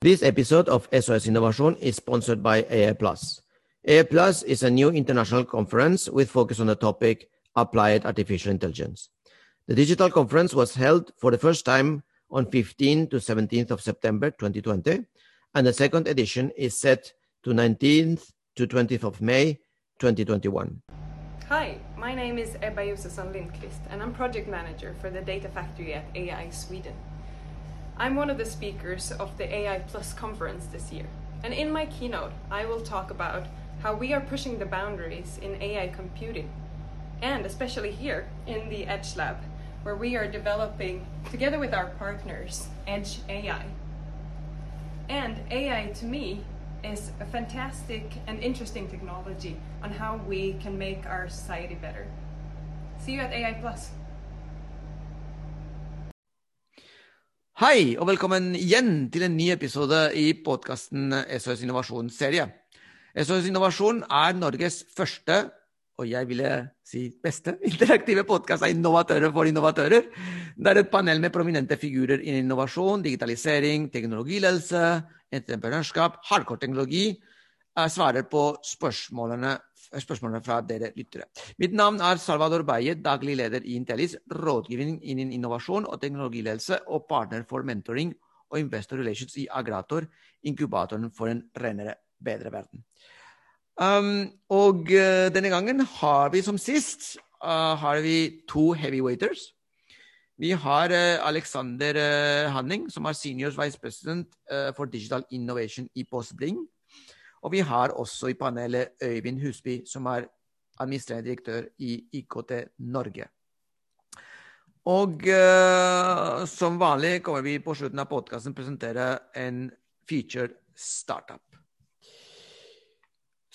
This episode of SOS Innovation is sponsored by AI Plus. AI Plus is a new international conference with focus on the topic Applied Artificial Intelligence. The digital conference was held for the first time on 15 to 17th of September 2020, and the second edition is set to 19th to 20th of May 2021. Hi, my name is Ebba Josefsson Lindqvist, and I'm project manager for the Data Factory at AI Sweden. I'm one of the speakers of the AI Plus conference this year, and in my keynote, I will talk about how we are pushing the boundaries in AI computing, and especially here in the Edge Lab, where we are developing, together with our partners, Edge AI. And AI to me is a fantastic and interesting technology on how we can make our society better. See you at AI Plus. Hei, og velkommen igjen til en ny episode i podkasten SOS Innovasjonsserie. SOS Innovasjon er Norges første, og jeg ville si beste, interaktive podkast av innovatører for innovatører. Det er et panel med prominente figurer innen innovasjon, digitalisering, teknologiledelse, entreprenørskap, hardcore-teknologi. Svarer på spørsmålene spørsmålene fra dere lyttere. Mitt navn er Salvador Baye, daglig leder i Intellis, rådgivning innen innovasjon og teknologiledelse og partner for mentoring og investor relations i Agrator, inkubatoren for en renere, bedre verden. Um, og uh, denne gangen har vi som sist uh, har vi to heavyweighters. Vi har uh, Alexander Hanning, som er senior vice president for digital innovation i Postbring. Og vi har også i panelet Øyvind Husby, som er administrerende direktør i IKT Norge. Og uh, som vanlig kommer vi på slutten av podkasten presentere en featured startup.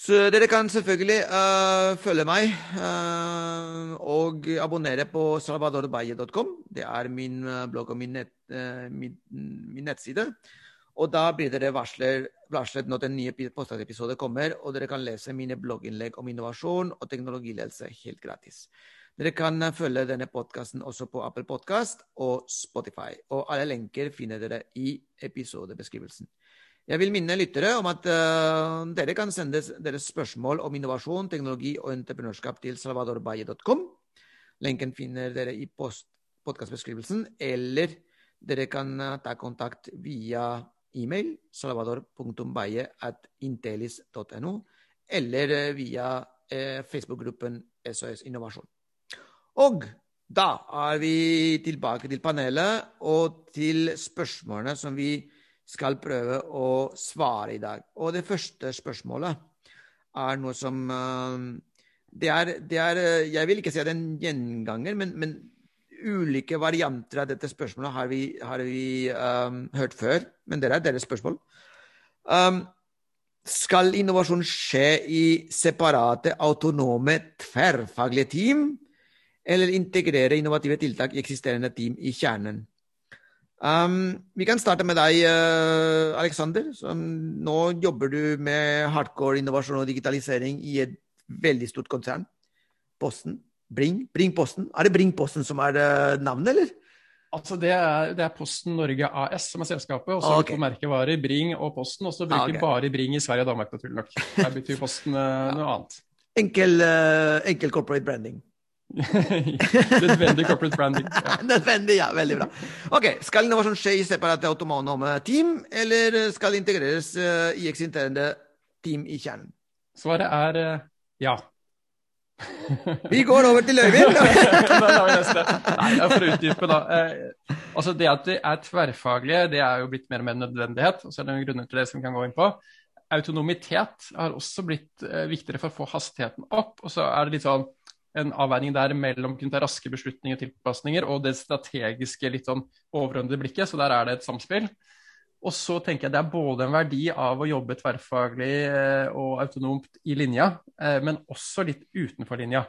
Så dere kan selvfølgelig uh, følge meg uh, og abonnere på salvadorbaye.com. Det er min blogg og min, nett, min, min nettside. Og da blir dere varsler, varslet når den nye podkastepisode kommer, og dere kan lese mine blogginnlegg om innovasjon og teknologiledelse helt gratis. Dere kan følge denne podkasten også på Apple Podkast og Spotify. Og alle lenker finner dere i episodebeskrivelsen. Jeg vil minne lyttere om at uh, dere kan sende deres spørsmål om innovasjon, teknologi og entreprenørskap til salvadorbaye.com. Lenken finner dere i podkastbeskrivelsen, eller dere kan uh, ta kontakt via e-mail salvador.baye.intelis.no, eller eh, via eh, Facebook-gruppen SOS Innovasjon. Og da er vi tilbake til panelet og til spørsmålene som vi skal prøve å svare i dag. Og det første spørsmålet er noe som uh, det, er, det er, Jeg vil ikke si at det er en gjenganger, men, men ulike varianter av dette spørsmålet har vi, har vi um, hørt før, men det er deres spørsmål. Um, skal innovasjon skje i separate, autonome, tverrfaglige team, eller integrere innovative tiltak i eksisterende team i kjernen? Um, vi kan starte med deg, uh, Alexander. nå jobber du med hardcore innovasjon og digitalisering i et veldig stort konsern, Posten. Bring? Bring Posten? Er det Bring Posten som er uh, navnet, eller? Altså det er, det er, Posten Norge AS som er selskapet, og så okay. to merkevarer, Bring og Posten. Og så bruker vi okay. bare Bring i Sverige og Danmark, naturlig nok. Der betyr Posten ja. noe annet. Enkel, uh, enkel corporate branding. Nødvendig corporate branding. Ja. Nødvendig, ja. Veldig bra. Ok, Skal innovasjon skje i separate autonome team, eller skal det integreres uh, i eksisterende team i kjernen? Svaret er ja. Vi går over til Øyvind! Nei, for å utdype, da. Eh, altså det at de er tverrfaglige, det er jo blitt mer og mer nødvendighet. og så er det noen grunner til det som vi kan gå inn på. Autonomitet har også blitt eh, viktigere for å få hastigheten opp. Og så er det litt sånn en avveining der mellom kunne ta raske beslutninger og tilpasninger og det strategiske, litt sånn overordnede blikket. Så der er det et samspill. Og så tenker jeg det er både en verdi av å jobbe tverrfaglig eh, og autonomt i linja, eh, men også litt utenfor linja.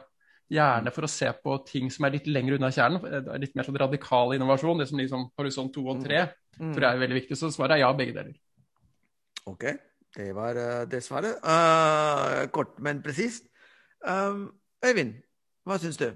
Gjerne for å se på ting som er litt lenger unna kjernen. Eh, litt mer sånn radikal innovasjon. Det som liksom horisont to og tre mm. tror jeg er veldig viktig. Så svaret er ja, begge deler. OK, det var det svaret. Uh, kort, men presist. Um, Øyvind, hva syns du?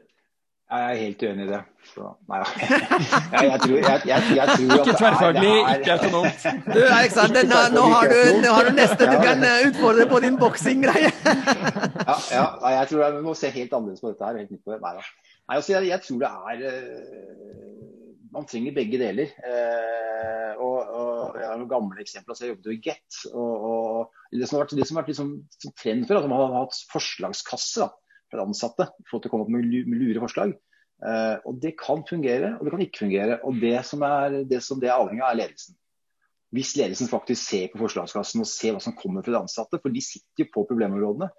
Jeg er helt uenig i det. Så, nei, jeg, jeg, tror, jeg, jeg, jeg tror Ikke tverrfaglig, ikke autonomt. Du, Alexander, nå, nå, har du, nå har du neste du kan eh, utfordre på din boksing-greie. ja, ja, jeg tror vi må se helt annerledes på dette her. helt nytt på det. Nei, da. nei altså, jeg, jeg tror det er uh, Man trenger begge deler. Uh, og, og, Jeg har noen gamle eksempler. altså Jeg jobbet jo i Get. Og, og, det som har vært, det som har vært liksom, trend før, at man har hatt forslagskasse. da for ansatte for å komme opp med lure forslag. Uh, og Det kan fungere, og det kan ikke fungere. og Det som, er, det som det er avhengig av, er ledelsen. Hvis ledelsen faktisk ser på forslagskassen og ser hva som kommer fra de ansatte, for de sitter jo på problemområdene.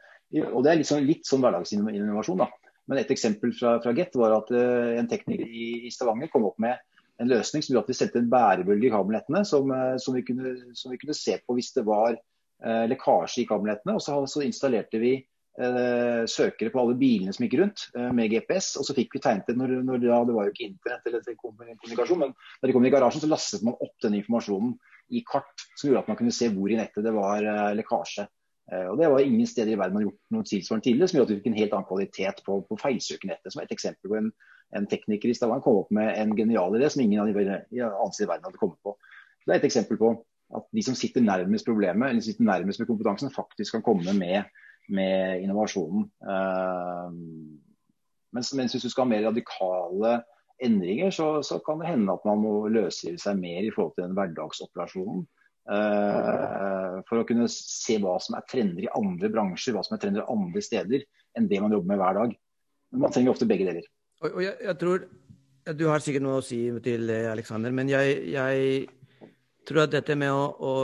og Det er litt sånn, litt sånn hverdagsinnovasjon. da. Men Et eksempel fra, fra Get var at uh, en tekniker i, i, Stavanger kom opp med en løsning som gjorde at vi sendte en bærebølge i kabelnettene som, uh, som, vi kunne, som, vi kunne, se på hvis det var lekkasje i kabelnettene. Og så, så installerte vi eh, søkere på alle bilene som gikk rundt eh, med GPS. Og så fikk vi tegnet det når, når ja, det var jo ikke internett eller kommunikasjon, men da de kom i garasjen, så lastet man opp den informasjonen i kart som gjorde at man kunne se hvor i nettet det var eh, lekkasje. Eh, og Det var ingen steder i verden man har gjort noe tilsvarende tidligere, som gjorde at vi fikk en helt annen kvalitet på, på feilsøkenettet. Som et eksempel på en, en tekniker i Stavanger kom opp med en genial idé som ingen av de andre i verden hadde kommet på. Det er et eksempel på at de som sitter nærmest problemet, eller sitter nærmest med kompetansen, faktisk kan komme med med innovasjonen. Men mens, hvis du skal ha mer radikale endringer, så, så, kan det hende at man må løsrive seg mer i forhold til den hverdagsoperasjonen. Uh, for å kunne se hva som er trender i andre bransjer, hva som er trender andre steder, enn det man jobber med hver dag. Men man trenger ofte begge deler. Og, og jeg, jeg, tror, Du har sikkert noe å si til Alexander, men jeg, jeg tror at dette med å, å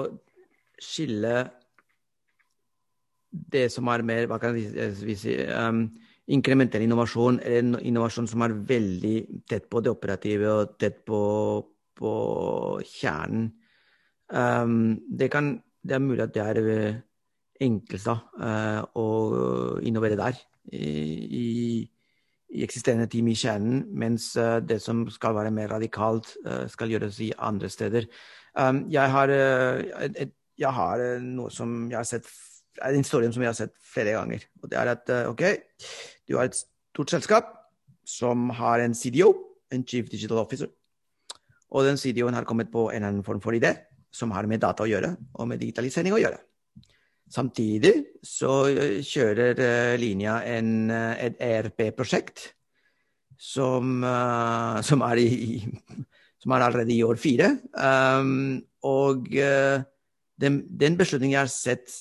skille det som er mer hva kan vi si, um, inkrementell innovasjon, eller en innovasjon som er veldig tett på det operative og tett på, på kjernen. Um, det, kan, det, er mulig at det er uh, enklest uh, å innovere der. I, i, eksisterende team i kjernen, mens uh, det som skal være mer radikalt, uh, skal gjøres i andre steder. Um, jeg har, et, jeg har noe som jeg har sett er en historie som vi har sett flere ganger. Og det er at eh, OK, du har et stort selskap som har en CDO, en Chief Digital Officer. Og den CDO-en har kommet på en eller annen form for idé som har med data å gjøre, og med digitalisering å gjøre. Samtidig så eh, kjører uh, linja en, et ERP-prosjekt som, som, er som, er allerede i år fire. Um, og den, den, beslutningen jeg har sett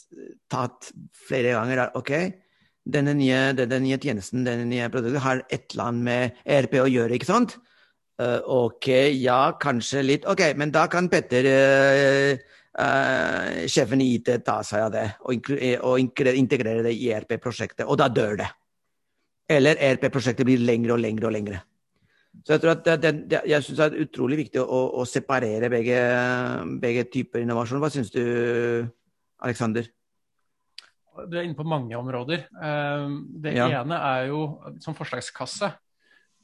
tatt flere ganger, er OK, denne nye, denne nye tjenesten, denne nye produktet, har et eller annet med ERP å gjøre, ikke sant? Uh, OK, ja, kanskje litt. OK, men da kan Petter, uh, uh, sjefen i IT, ta seg av det og, og integrere det i ERP-prosjektet, og da dør det. Eller ERP-prosjektet blir lengre og lengre og lengre. Så jeg tror at det, det, jeg synes det er utrolig viktig å, å separere begge, begge, typer innovasjon. Hva syns du, Aleksander? Du er inne på mange områder. Eh, det ja. ene er jo som forslagskasse.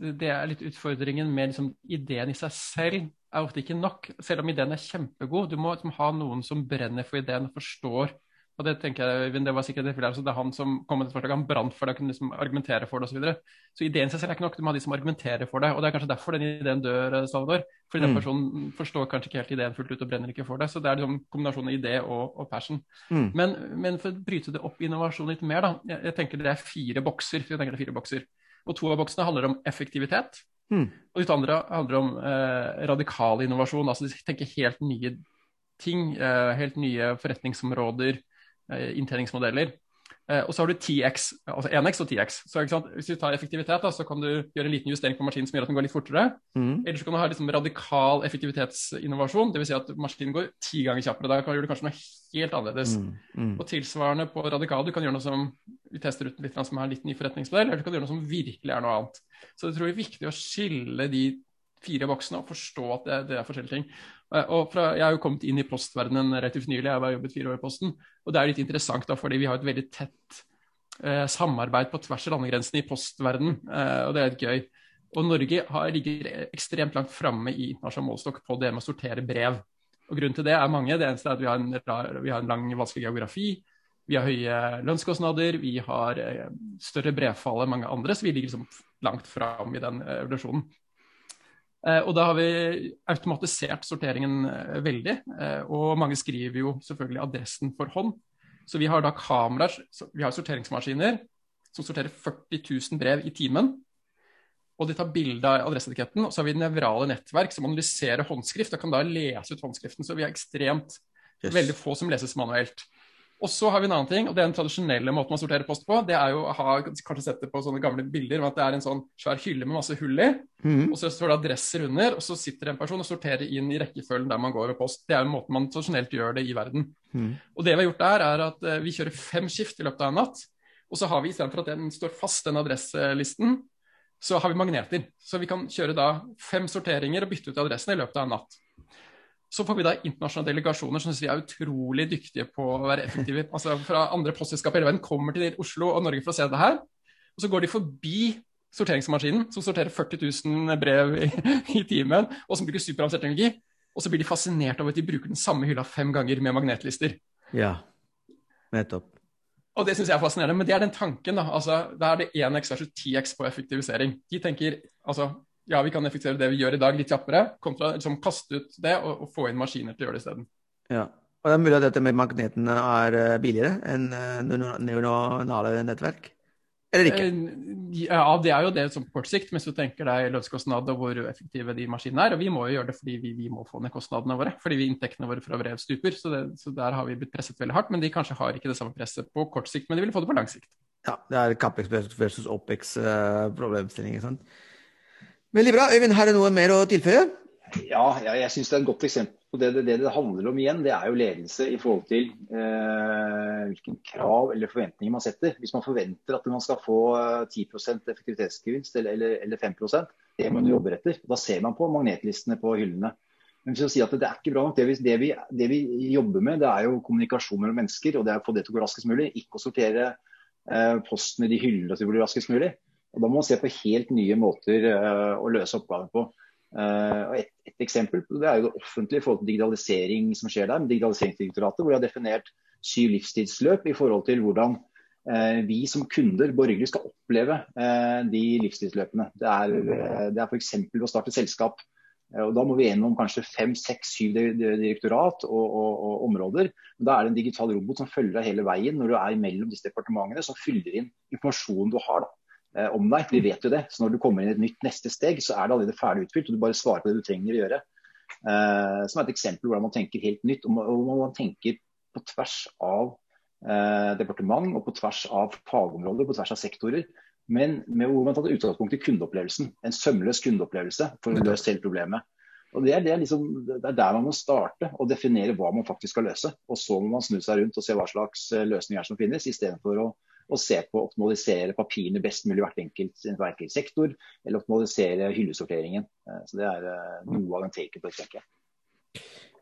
Det er litt utfordringen med liksom, ideen i seg selv er ofte ikke nok, selv om ideen er kjempegod. Du må liksom, ha noen som brenner for ideen og forstår og det tenker jeg, det var sikkert det, det er han som kom med et forslag, han brant for det, og kunne liksom argumentere for det osv. Så, videre. så ideen seg selv er ikke nok, du må ha de som argumenterer for det. Og det er kanskje derfor den ideen dør, eh, Salvador. Fordi mm. den personen forstår kanskje ikke helt ideen fullt ut og brenner ikke for det. Så det er liksom kombinasjonen av idé og, og passion. Mm. Men, men, for å bryte det opp innovasjon litt mer, da. Jeg, jeg tenker det er fire bokser. Jeg tenker det er fire bokser. Og to av boksene handler om effektivitet. Mm. Og de andre handler om eh, radikal innovasjon. Altså de tenker helt nye ting, eh, helt nye forretningsområder inntjeningsmodeller. Eh, og så har du 10X, altså 1X og 10X. Så Hvis du tar effektivitet, da, så kan du gjøre en liten justering på maskinen som gjør at den går litt fortere. Mm. Eller så kan du ha liksom radikal effektivitetsinnovasjon, dvs. Si at maskinen går ti ganger kjappere. Da kan du gjøre kanskje noe helt annerledes. Mm. Mm. Og tilsvarende på radikal, du kan gjøre noe som vi tester ut litt som er en litt ny forretningsmodell, eller du kan gjøre noe som virkelig er noe annet. Så jeg tror det er viktig å skille de fire voksne og forstå at det, det er forskjellige ting. Og fra, jeg har jo kommet inn i postverdenen relativt nylig, jeg har jobbet fire år i Posten. Og det er litt interessant da, fordi vi har et veldig tett eh, samarbeid på tvers av landegrensene i postverdenen, eh, og det er litt gøy. Og Norge har, ligger ekstremt langt framme i internasjonal målestokk på det med å sortere brev. Og Grunnen til det er mange. Det eneste er at vi har en, vi har en lang, vanskelig geografi. Vi har høye lønnskostnader, vi har eh, større brevfall enn mange andre, så vi ligger liksom langt fram i den evolusjonen. Og da har vi automatisert sorteringen veldig. Og mange skriver jo selvfølgelig adressen for hånd. Så vi har da kameraer, vi har sorteringsmaskiner som sorterer 40 000 brev i timen. Og de tar bilde av adresseetiketten. Og så har vi nevrale nettverk som analyserer håndskrift og kan da lese ut håndskriften. Så vi har ekstremt yes. veldig få som leses manuelt. Og så har vi en annen ting, og det er den tradisjonelle måten man sorterer post på. Det er jo å ha kanskje sett det på sånne gamle bilder at det er en sånn svær hylle med masse hull i. Mm. Og så står det adresser under, og så sitter en person og sorterer inn i rekkefølgen der man går ved post. Det er jo måten man tradisjonelt gjør det i verden. Mm. Og det vi har gjort der, er at uh, vi kjører fem skift i løpet av en natt. Og så har vi istedenfor at den står fast, den adresselisten, så har vi magneter. Så vi kan kjøre da fem sorteringer og bytte ut adressene i løpet av en natt. Så får vi da internasjonale delegasjoner som syns vi er utrolig dyktige på å være effektive. altså Fra andre postselskaper i hele verden kommer til Oslo og Norge for å se det her. Og så går de forbi sorteringsmaskinen, som sorterer 40 000 brev i, i timen, og som bruker superavansert teknologi. Og så blir de fascinert over at de bruker den samme hylla fem ganger med magnetlister. Ja, nettopp. Og det syns jeg er fascinerende. Men det er den tanken. Da altså, da er det 1x versus 10x på effektivisering. De tenker altså ja, vi kan effektivisere det vi gjør i dag, litt kjappere, kontra liksom kaste ut det og, og få inn maskiner til å gjøre det isteden. Ja. Og det er mulig at dette med magnetene er eh, billigere enn eh, neuronale nettverk? Eller ikke? Eh, ja, det er jo det som på kort sikt, mens du tenker deg lønnskostnad og hvor effektive de maskinene er. Og vi må jo gjøre det fordi vi, vi må få ned kostnadene våre, fordi vi inntektene våre fra brev stuper. Så, det, så, der har vi blitt presset veldig hardt. Men de kanskje har ikke det samme presset på kort sikt, men de vil få det på lang sikt. Ja, det er Capex versus Opex-problemstilling. Uh, Veldig bra. Øyvind, har du noe mer å tilføye? Ja, ja jeg syns det er et godt eksempel det, det, det handler om igjen. Det er jo ledelse i forhold til eh, hvilken krav eller forventninger man setter. Hvis man forventer at man skal få 10 eh, effektivitetsgevinst eller, eller, eller 5 det må man jobbe etter. Da ser man på magnetlistene på hyllene. Men hvis si at Det er ikke bra nok. Det vi, det, vi, det vi, jobber med, det er jo kommunikasjon mellom mennesker. og det er å få det til å gå raskest mulig. Ikke å sortere eh, posten i de hyllene til å bli raskest mulig. Og Da må man se på helt nye måter uh, å løse oppgaven på. Og et, et, eksempel det er jo det offentlige i forhold til digitalisering som skjer der. med Digitaliseringsdirektoratet, hvor de har definert syv livstidsløp i forhold til hvordan uh, vi som kunder borgerlig skal oppleve de livstidsløpene. Det er, det er f.eks. å starte selskap. Og Da må vi gjennom kanskje fem, seks, syv direktorat og, og, og, områder. Men Da er det en digital robot som følger deg hele veien når du er mellom disse departementene, som fyller inn informasjonen du har. da. Eh, om deg. Vi vet jo det. Så når du kommer inn i et nytt neste steg, så er det allerede ferdig utfylt. Og du bare svarer på det du trenger å gjøre. Uh, som er et eksempel hvordan man tenker helt nytt. Og man, man tenker på tvers av uh, departement og på tvers av fagområder, på tvers av sektorer. Men med hvor man tatt utgangspunkt i kundeopplevelsen. En sømløs kundeopplevelse for å løse hele problemet. Og det er, det, liksom, det er, der man må starte og definere hva man faktisk skal løse. Og så må man snu seg rundt og se hva slags løsninger som finnes, istedenfor å og se på å optimalisere papirene best mulig i hvert enkelt, hver enkelt sektor, eller optimalisere hyllesorteringen. Eh, så Det er eh, noe av den taken på tenker jeg.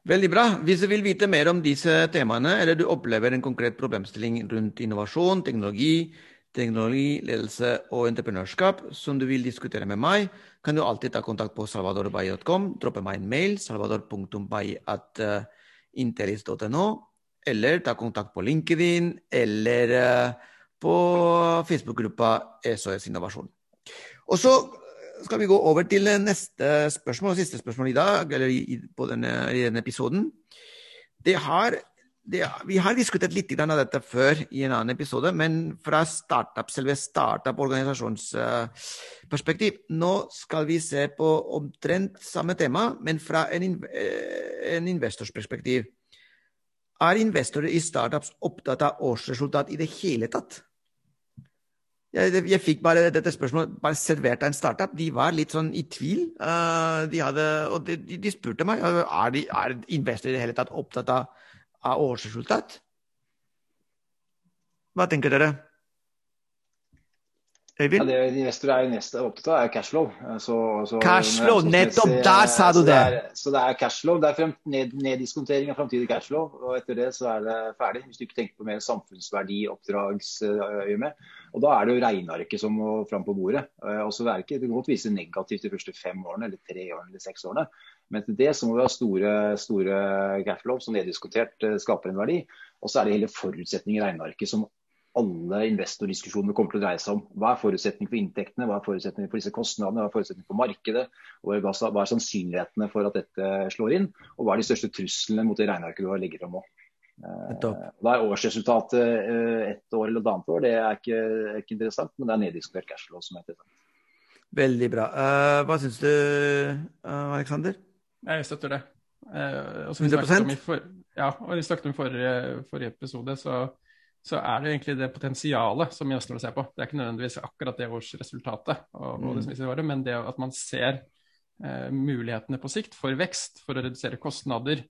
Veldig bra. Hvis du vil vite mer om disse temaene, eller du opplever en konkret problemstilling rundt innovasjon, teknologi, teknologi, ledelse og entreprenørskap som du vil diskutere med meg, kan du alltid ta kontakt på salvadorbay.com, droppe meg en mail salvador.bay.intelis.no, eller ta kontakt på LinkedIn eller på Facebook-gruppa SOS Innovasjon. Og så skal vi gå over til neste spørsmål, siste spørsmål i dag, eller i, denne, i denne, episoden. Det har, det, vi har diskutert litt av dette før i en annen episode, men fra startup, selve startup-organisasjonsperspektiv. Nå skal vi se på omtrent samme tema, men fra en, eh, en investorsperspektiv. Er investorer i startups opptatt av årsresultat i det hele tatt? Jeg, jeg, fikk bare dette spørsmålet bare servert av en startup. De var litt sånn i tvil. Uh, de hadde, og de, de, spurte meg er, de, er investorer i det hele tatt opptatt av, av årsresultat. Hva tenker dere? Øyvind? Ja, det investorer er investor opptatt av, er cashflow. Så, så, cashflow, nettopp der sa du det! det er, så det er cashflow. Det er frem, ned, neddiskontering av framtidig cashflow. Og etter det så er det ferdig. Hvis du ikke tenker på mer samfunnsverdi, oppdragsøyemed. Og da er det jo regnearket som må fram på bordet. Og så er det ikke, det kan godt vise negativt de første fem årene, eller tre årene, eller seks årene. Men til det så må vi ha store, store cashflow som neddiskontert skaper en verdi. Og så er det hele forutsetningen i regnearket som alle investordiskusjoner kommer til å dreie seg om. Hva er forutsetningen for inntektene, hva er forutsetningen for disse kostnadene, hva er forutsetningen for markedet, og hva er sannsynlighetene for at dette slår inn, og hva er de største truslene mot det regnearket du har legger fram nå. Da er årsresultatet ett år eller et annet år, det er ikke, er ikke interessant, men det er neddiskutert cashflow som er interessant. Veldig bra. Uh, hva syns du, Aleksander? Jeg støtter det. Uh, 100 for, Ja, og vi snakket om i forrige, forrige episode, så, så, er det egentlig det potensialet som investorene ser på. Det er ikke nødvendigvis akkurat det årsresultatet, og, og det som året, men det at man ser mulighetene på sikt for vekst, for å redusere kostnader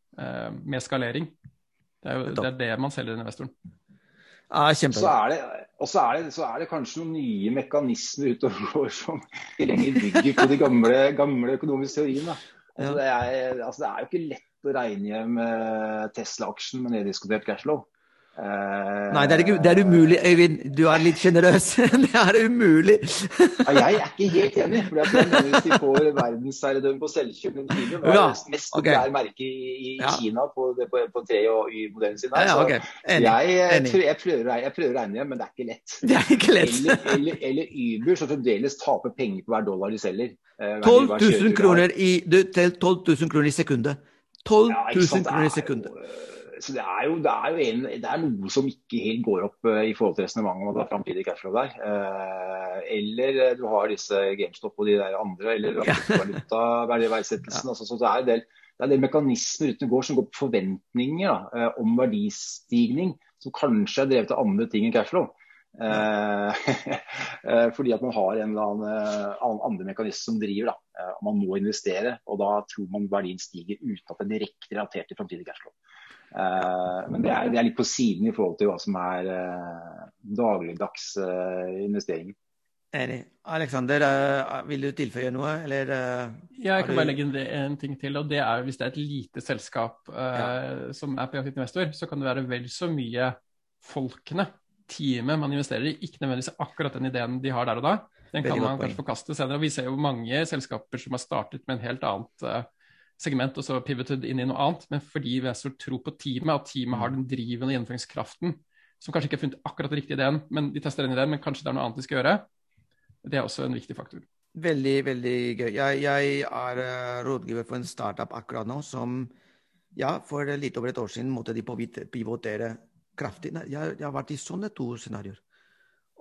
med skalering. Det er jo det, er det man selger investoren. Ja, så er det, og så er, det, så er, det, kanskje noen nye mekanismer ute og går som lenger bygger på de gamle, gamle økonomiske teoriene. Altså, det, er, altså, det er jo ikke lett å regne hjem Tesla-aksjen med neddiskutert cashflow. Uh, Nei, det er, ikke, det er, umulig, Øyvind. Du er litt sjenerøs. det er umulig. ja, jeg er ikke helt enig. for Hvis de får verdensherredømme på selvkjøpende biler Det er mest okay. populære merket i, i ja. Kina på, på, på tre- og Y-modellen sin. Ja, okay. jeg, jeg, jeg, prøver, jeg, prøver, å regne hjem, men det er ikke lett. Det er ikke lett. eller, eller, eller Uber, som fremdeles taper penger på hver dollar de selger. 12 000 kroner i, 12 000 kroner i sekundet. 12 000 kroner i sekundet så det er, jo, det, er jo en, det er noe som ikke helt går opp uh, i forhold til resonnementet om at det er framtidig cashflow der. Uh, eller uh, du har disse GameStop og de der andre, eller valutaverdsettelsen. Altså, så det er en del, det er del mekanismer uten går som går på forventninger da, om verdistigning, som kanskje er drevet av andre ting enn cashflow. fordi at man har en eller annen andre mekanisme som driver. da, Man må investere, og da tror man verdien stiger uten at det er direkte relatert til framtidig cashflow. Uh, men det er, det er, litt på siden i forhold til hva som er uh, dagligdags uh, investeringer. Enig. Aleksander, vil du tilføye noe, eller? jeg kan bare legge en, en, ting til. og det er Hvis det er et lite selskap ja. som er privat investor, så kan det være vel så mye folkene, teamet man investerer i, ikke nødvendigvis akkurat den ideen de har der og da. Den kan man kanskje forkaste senere. og Vi ser jo mange selskaper som har startet med en helt annet segment og så pivoted inn i noe annet, men fordi investor tror på teamet, at teamet har den drivende gjennomføringskraften, som kanskje ikke har funnet akkurat den riktige ideen, men de tester den ideen, men kanskje det er noe annet de skal gjøre, det er også en viktig faktor. Veldig, veldig gøy. Jeg, jeg er uh, rådgiver for en startup akkurat nå som ja, for litt over et år siden måtte de pivotere kraftig. Jeg, jeg har vært i sånne to scenarioer.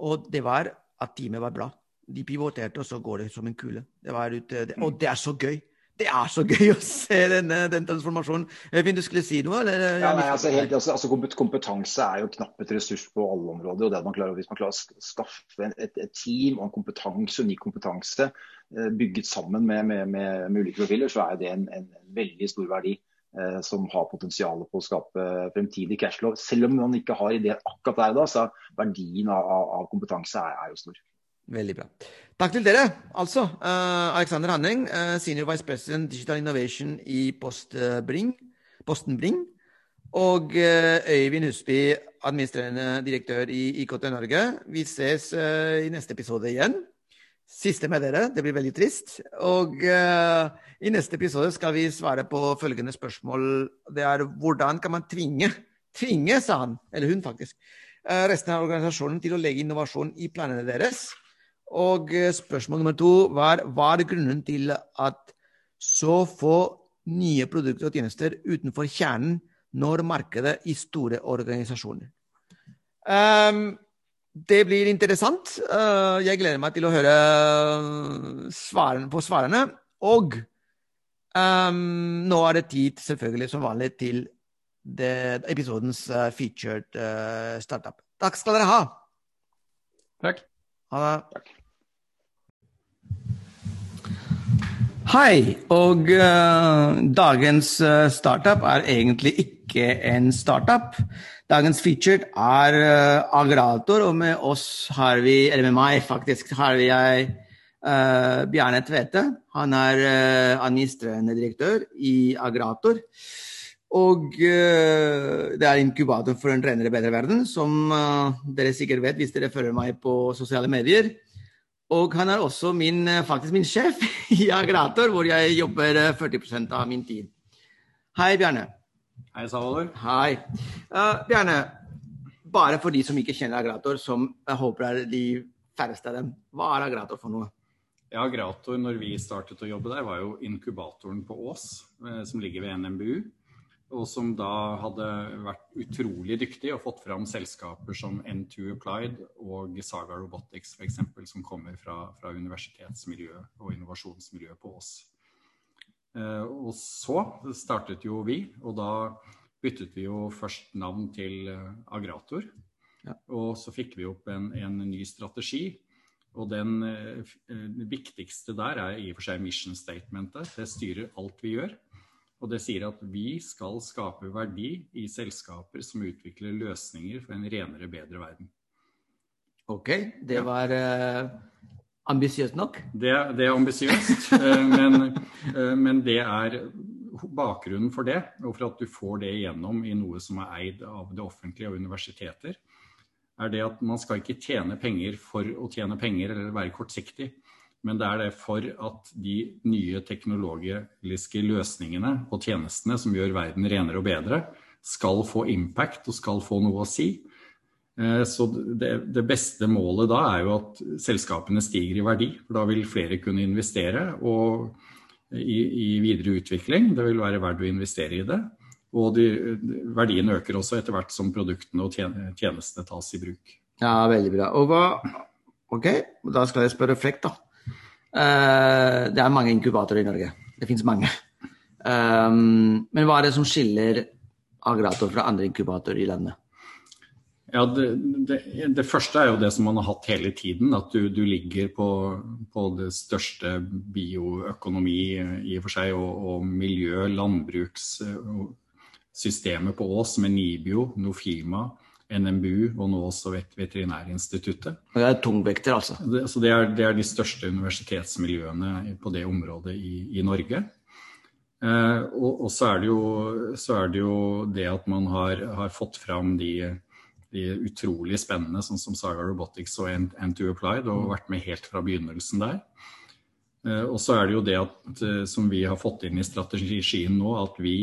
Og det var at teamet var bra. De pivoterte, og så går det som en kule. Det ute, det, og det er så gøy det er så gøy å se denne, den transformasjonen. Øyvind, du skulle si noe? Eller? Ja, nei, altså, helt, altså, altså, kompetanse er jo knapp et ressurs på alle områder. og det man klarer, Hvis man klarer å skaffe et, et team og en kompetanse, unik kompetanse eh, bygget sammen med, med, med, med, ulike profiler, så er det en, en, veldig stor verdi eh, som har potensial på å skape fremtidig cashflow. Selv om man ikke har ideer akkurat der da, så verdien av, av kompetanse er, er jo stor. Veldig bra. Takk til dere. Altså, uh, Alexander Hanning, uh, Senior Vice President Digital Innovation i Postbring, Posten Bring. Og Øyvind Husby, administrerende direktør i IKT Norge. Vi ses i neste episode igjen. Siste med dere. Det blir veldig trist. Og i neste episode skal vi svare på følgende spørsmål. Det er hvordan kan man tvinge, tvinge, sa han, eller hun faktisk, resten av organisasjonen til å legge innovasjon i planene deres? Og eh, spørsmål nummer to var hva er grunnen til at så få nye produkter og tjenester utenfor kjernen når markedet i store organisasjoner? Um, det blir interessant. Uh, jeg gleder meg til å høre svaren på svarene. Og um, nå er det tid, selvfølgelig som vanlig, til det, episodens uh, featured uh, startup. Takk skal dere ha. Takk. Ha det. Takk. Hei, og uh, dagens uh, startup er egentlig ikke en startup. Dagens featured er uh, Agrator, og med oss har vi, eller med meg faktisk, har vi jeg Bjarne Tvete. Han er administrerende direktør i Agrator. Og det er inkubator for en renere, bedre verden, som dere sikkert vet hvis dere følger meg på sosiale medier. Og han er også min, eh, faktisk min sjef i Agrator, hvor jeg jobber 40 eh, av min tid. Hei, Bjarne. Hei, Salvador. Hei. Uh, Bjarne, bare for de som ikke kjenner Agrator, som jeg håper er de færreste av dem, hva er Agrator for noe? Ja, Agrator, når vi startet å jobbe der, var jo inkubatoren på Ås, eh, som ligger ved NMBU. Og som da hadde vært utrolig dyktig og fått fram selskaper som N2 Applied og Saga Robotics f.eks., som kommer fra, fra universitetsmiljøet og innovasjonsmiljøet på Ås. Eh, og så startet jo vi, og da byttet vi jo først navn til eh, Agrator. Ja. Og så fikk vi opp en, en ny strategi. Og den eh, viktigste der er i og for seg mission statementet. Det styrer alt vi gjør. Og det sier at vi skal skape verdi i selskaper som utvikler løsninger for en renere, bedre verden. Ok, det var uh, ambisiøst nok? Det, det er ambisiøst, uh, men, uh, men, det er bakgrunnen for det, og for at du får det igjennom i noe som er eid av det offentlige og universiteter, er det at man skal ikke tjene penger for å tjene penger eller være kortsiktig. Men det er det for at de nye teknologiske løsningene og tjenestene som gjør verden renere og bedre, skal få impact og skal få noe å si. Eh, så det, det, beste målet da er jo at selskapene stiger i verdi. For da vil flere kunne investere og i, i videre utvikling. Det vil være verdt å investere i det. Og de, verdien øker også etter hvert som produktene og tjenestene tas i bruk. Ja, veldig bra. Og hva Ok, da skal jeg spørre frekt, da. Uh, det er mange inkubatorer i Norge. Det finnes mange. Um, men hva er det som skiller Agrator fra andre inkubatorer i landet? Ja, det, det, det, første er jo det som man har hatt hele tiden. At du, du ligger på, på, det største bioøkonomi i og for seg, og, og miljø, landbrukssystemet på Ås med Nibio, Nofima, NMBU og nå også Veterinærinstituttet. Det er tungvekter, altså? Det, så det er, det er, de største universitetsmiljøene på det området i, i Norge. Eh, og, og så, er jo, så, er det jo, det at man har, har fått fram de, de, utrolig spennende, sånn som Saga Robotics og N2 Applied, og vært med helt fra begynnelsen der. Eh, og så er det jo det at, eh, som vi har fått inn i strategien nå, at vi,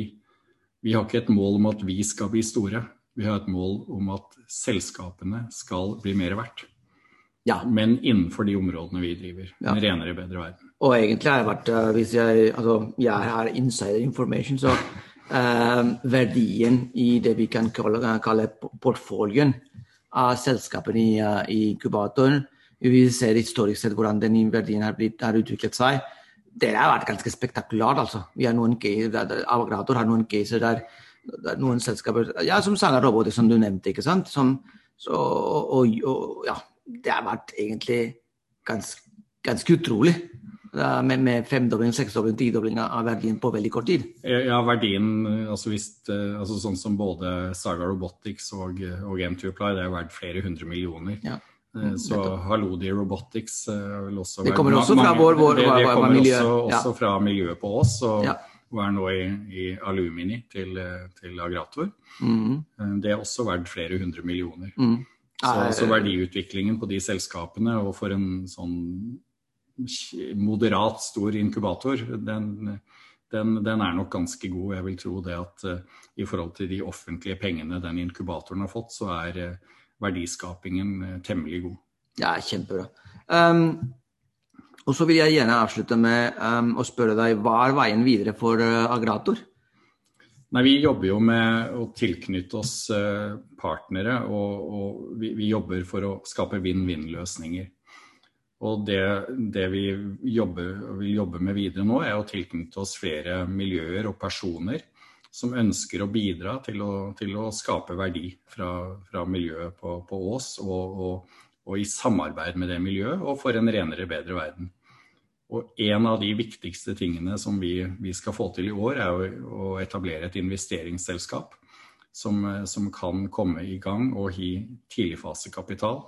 vi har ikke et mål om at vi skal bli store. Vi har et mål om at selskapene skal bli mer verdt. Ja. Men innenfor de områdene vi driver. Ja. En renere, bedre verden. Og egentlig har jeg vært, eh, hvis jeg, altså, jeg har insider information, så eh, verdien i det vi kan kalle, kalle portfolien av selskapene i, uh, i inkubatoren Vi ser historisk sett hvordan den verdien har, blitt, har utviklet seg. Det har vært ganske spektakulært, altså. Vi har noen caser, Avogrator har noen caser der noen selskaper ja, som Saga som du nevnte, ikke sant. Som, så, og, og, ja, det har vært egentlig ganske, ganske utrolig. Med, med femdobling, seksdobling, tidobling av verdien på veldig kort tid. Ja, verdien, altså, hvis, altså sånn som både Saga Robotics og, og M2Apply, det er verdt flere hundre millioner. Ja. Eh, så Halodi Robotics eh, vil også Det kommer også fra vår, vår, det, det kommer miljø. også, også fra miljøet på oss. Og, ja og er nå i, i alumini til, til Agrator. Mm. Det er også verdt flere hundre millioner. Mm. Så, så, verdiutviklingen på de selskapene, og for en sånn moderat stor inkubator, den, den, den er nok ganske god. Jeg vil tro det at uh, i forhold til de offentlige pengene den inkubatoren har fått, så er uh, verdiskapingen uh, temmelig god. Ja, kjempebra. Um, og så vil jeg gjerne avslutte med um, å spørre deg, hva er veien videre for uh, Agrator? Nei, Vi jobber jo med å tilknytte oss uh, partnere, og, og vi, vi, jobber for å skape vinn-vinn-løsninger. Og det, det, vi jobber, vil jobbe med videre nå, er å tilknytte oss flere miljøer og personer som ønsker å bidra til å, til å skape verdi fra, fra miljøet på, på Ås, og, og, og i samarbeid med det miljøet, og for en renere, bedre verden. Og en av de viktigste tingene som vi, vi skal få til i år, er å, å etablere et investeringsselskap som, som, kan komme i gang og gi tidligfasekapital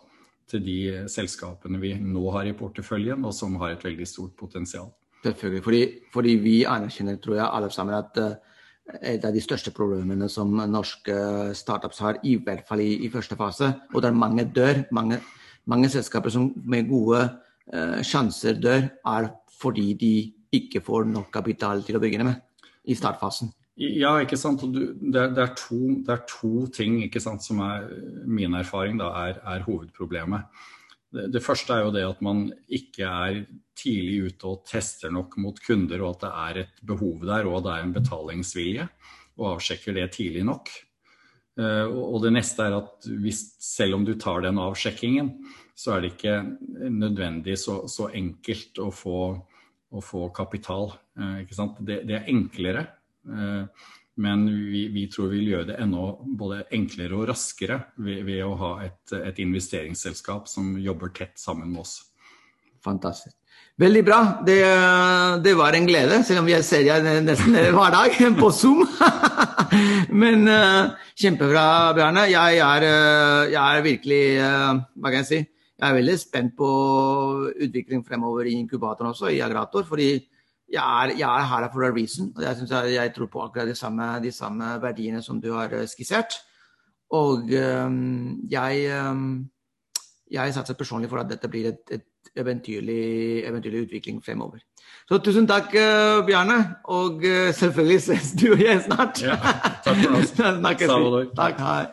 til de selskapene vi nå har i porteføljen, og som har et veldig stort potensial. Selvfølgelig, fordi, fordi vi anerkjenner, tror jeg, alle sammen at uh, et av de største problemene som norske startups har, i hvert fall i, i første fase, og der mange dør, mange, mange selskaper som med gode uh, sjanser dør, er fordi de ikke får nok kapital til å begynne med i startfasen. Ja, ikke sant. Du, det, er, det, er to, det, er, to, ting sant, som er min erfaring da, er, er hovedproblemet. Det, det, første er jo det at man ikke er tidlig ute og tester nok mot kunder, og at det er et behov der og det er en betalingsvilje, og avsjekker det tidlig nok. Uh, og det neste er at hvis, selv om du tar den avsjekkingen, så er det ikke nødvendig så, så enkelt å få, å få kapital. Uh, det, det, er enklere Eh, men vi, vi, tror vi vil gjøre det enda både enklere og raskere ved, ved å ha et, et, investeringsselskap som jobber tett sammen med oss. Fantastisk. Veldig bra. Det, det var en glede, selv om vi ser deg nesten hver dag på Zoom. Men uh, kjempebra, Bjarne. Jeg er, uh, jeg er virkelig uh, Hva kan jeg si? Jeg er veldig spent på utvikling fremover i inkubatoren også, i Agrator. fordi jeg er, jeg er, her for a reason. og jeg, jeg, jeg tror på akkurat de samme, de samme, verdiene som du har eh, skissert. Og um, jeg, um, jeg satser personlig for at dette blir et, et eventyrlig, eventyrlig, utvikling fremover. Så tusen takk, uh, Bjarne. Og uh, selvfølgelig ses du og jeg snart. Ja, takk for oss. Snakkes vi. Takk, hei.